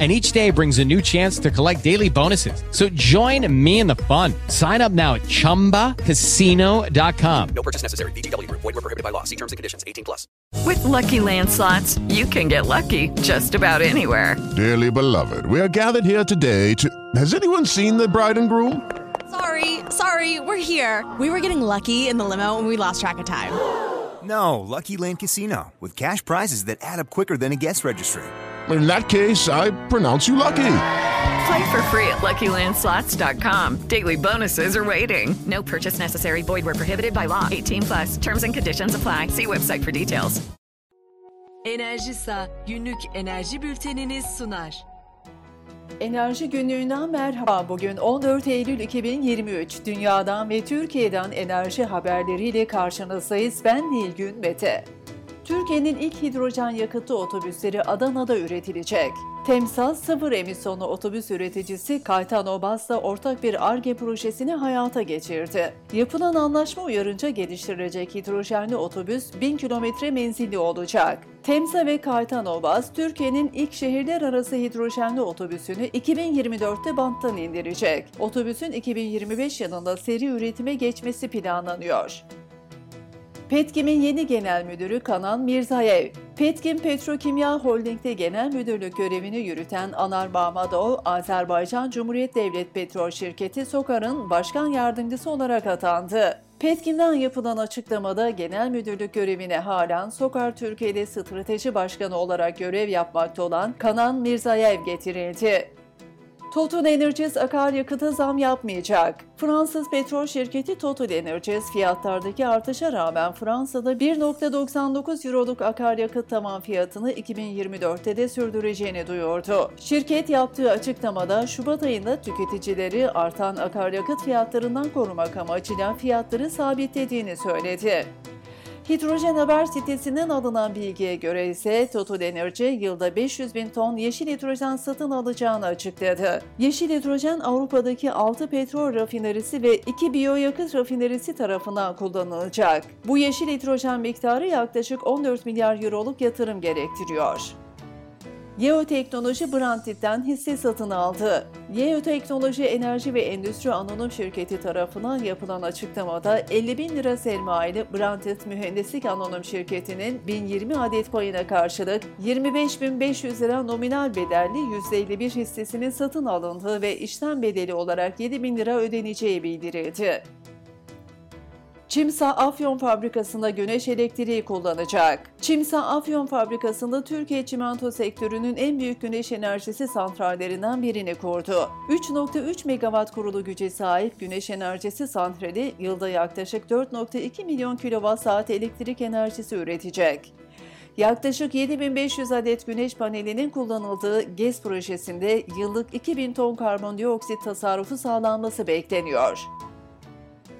and each day brings a new chance to collect daily bonuses. So join me in the fun. Sign up now at ChumbaCasino.com. No purchase necessary. VGW. Void were prohibited by law. See terms and conditions. 18 plus. With Lucky Land slots, you can get lucky just about anywhere. Dearly beloved, we are gathered here today to... Has anyone seen the bride and groom? Sorry, sorry, we're here. We were getting lucky in the limo and we lost track of time. No, Lucky Land Casino. With cash prizes that add up quicker than a guest registry in that case, I pronounce you lucky. Play for free at LuckyLandSlots.com. Daily bonuses are waiting. No purchase necessary. Void were prohibited by law. 18 plus. Terms and conditions apply. See website for details. Enerjisa günlük enerji bülteniniz sunar. Enerji günlüğünden merhaba. Bugün 14 Eylül 2023. Dünyadan ve Türkiye'den enerji haberleriyle karşınızdayız. Ben Nilgün Mete. Türkiye'nin ilk hidrojen yakıtlı otobüsleri Adana'da üretilecek. Temsal sıfır emisyonlu otobüs üreticisi Kaytan Obas'la ortak bir ARGE projesini hayata geçirdi. Yapılan anlaşma uyarınca geliştirilecek hidrojenli otobüs 1000 kilometre menzilli olacak. Temsa ve Kaytan Obas, Türkiye'nin ilk şehirler arası hidrojenli otobüsünü 2024'te banttan indirecek. Otobüsün 2025 yılında seri üretime geçmesi planlanıyor. Petkim'in yeni genel müdürü Kanan Mirzayev. Petkim Petrokimya Holding'de genel müdürlük görevini yürüten Anar Mahmadov, Azerbaycan Cumhuriyet Devlet Petrol Şirketi SOKAR'ın başkan yardımcısı olarak atandı. Petkim'den yapılan açıklamada genel müdürlük görevine halen SOKAR Türkiye'de strateji başkanı olarak görev yapmakta olan Kanan Mirzayev getirildi. Total Energies akaryakıta zam yapmayacak. Fransız petrol şirketi Total Energies fiyatlardaki artışa rağmen Fransa'da 1.99 euroluk akaryakıt tavan fiyatını 2024'te de sürdüreceğini duyurdu. Şirket yaptığı açıklamada Şubat ayında tüketicileri artan akaryakıt fiyatlarından korumak amacıyla fiyatları sabitlediğini söyledi. Hidrojen Haber sitesinden alınan bilgiye göre ise Total Energy yılda 500 bin ton yeşil hidrojen satın alacağını açıkladı. Yeşil hidrojen Avrupa'daki 6 petrol rafinerisi ve 2 biyoyakıt rafinerisi tarafından kullanılacak. Bu yeşil hidrojen miktarı yaklaşık 14 milyar euroluk yatırım gerektiriyor. Yeoteknoloji Brantit'ten hisse satın aldı. Yeoteknoloji Enerji ve Endüstri Anonim Şirketi tarafından yapılan açıklamada 50 bin lira sermayeli Brantit Mühendislik Anonim Şirketi'nin 1020 adet payına karşılık 25.500 lira nominal bedelli %51 hissesinin satın alındığı ve işlem bedeli olarak 7 bin lira ödeneceği bildirildi. Çimsa Afyon Fabrikası'nda güneş elektriği kullanacak. Çimsa Afyon Fabrikası'nda Türkiye çimento sektörünün en büyük güneş enerjisi santrallerinden birini kurdu. 3.3 megawatt kurulu güce sahip güneş enerjisi santrali yılda yaklaşık 4.2 milyon kilowatt saat elektrik enerjisi üretecek. Yaklaşık 7500 adet güneş panelinin kullanıldığı GES projesinde yıllık 2000 ton karbondioksit tasarrufu sağlanması bekleniyor.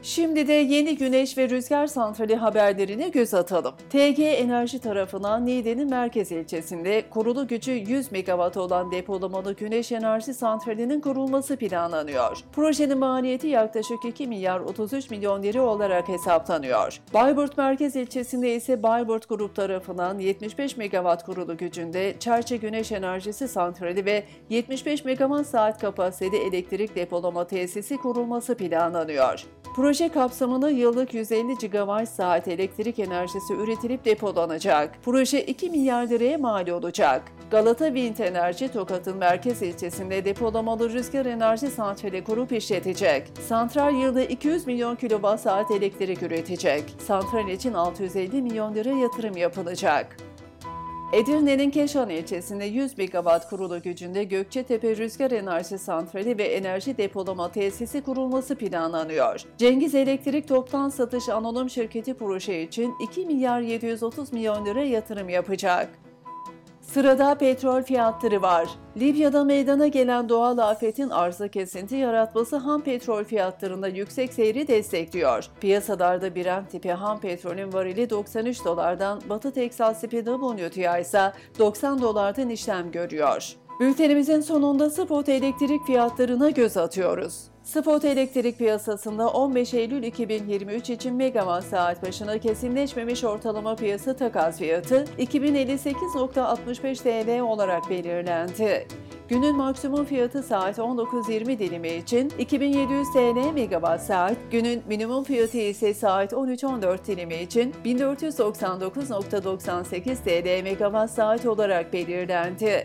Şimdi de yeni güneş ve rüzgar santrali haberlerine göz atalım. TG Enerji tarafından Niğde'nin merkez ilçesinde kurulu gücü 100 MW olan depolamalı güneş enerji santralinin kurulması planlanıyor. Projenin maliyeti yaklaşık 2 milyar 33 milyon lira olarak hesaplanıyor. Bayburt merkez ilçesinde ise Bayburt Grup tarafından 75 MW kurulu gücünde Çerçe Güneş Enerjisi Santrali ve 75 MW saat kapasiteli elektrik depolama tesisi kurulması planlanıyor. Proje kapsamında yıllık 150 GWh saat elektrik enerjisi üretilip depolanacak. Proje 2 milyar liraya mal olacak. Galata Wind Enerji Tokat'ın merkez ilçesinde depolamalı rüzgar enerji santrali kurup işletecek. Santral yılda 200 milyon kilowatt saat elektrik üretecek. Santral için 650 milyon lira yatırım yapılacak. Edirne'nin Keşan ilçesinde 100 megawatt kurulu gücünde Gökçetepe Rüzgar Enerji Santrali ve Enerji Depolama Tesisi kurulması planlanıyor. Cengiz Elektrik Toptan Satış Anonim Şirketi proje için 2 milyar 730 milyon lira yatırım yapacak. Sırada petrol fiyatları var. Libya'da meydana gelen doğal afetin arsa kesinti yaratması ham petrol fiyatlarında yüksek seyri destekliyor. Piyasalarda Brent tipi ham petrolün varili 93 dolardan, Batı Teksas tipi WTI ise 90 dolardan işlem görüyor. Bültenimizin sonunda spot elektrik fiyatlarına göz atıyoruz. Spot elektrik piyasasında 15 Eylül 2023 için megawatt saat başına kesinleşmemiş ortalama piyasa takas fiyatı 2058.65 TL olarak belirlendi. Günün maksimum fiyatı saat 19.20 dilimi için 2700 TL megawatt saat, günün minimum fiyatı ise saat 13.14 dilimi için 1499.98 TL megawatt saat olarak belirlendi.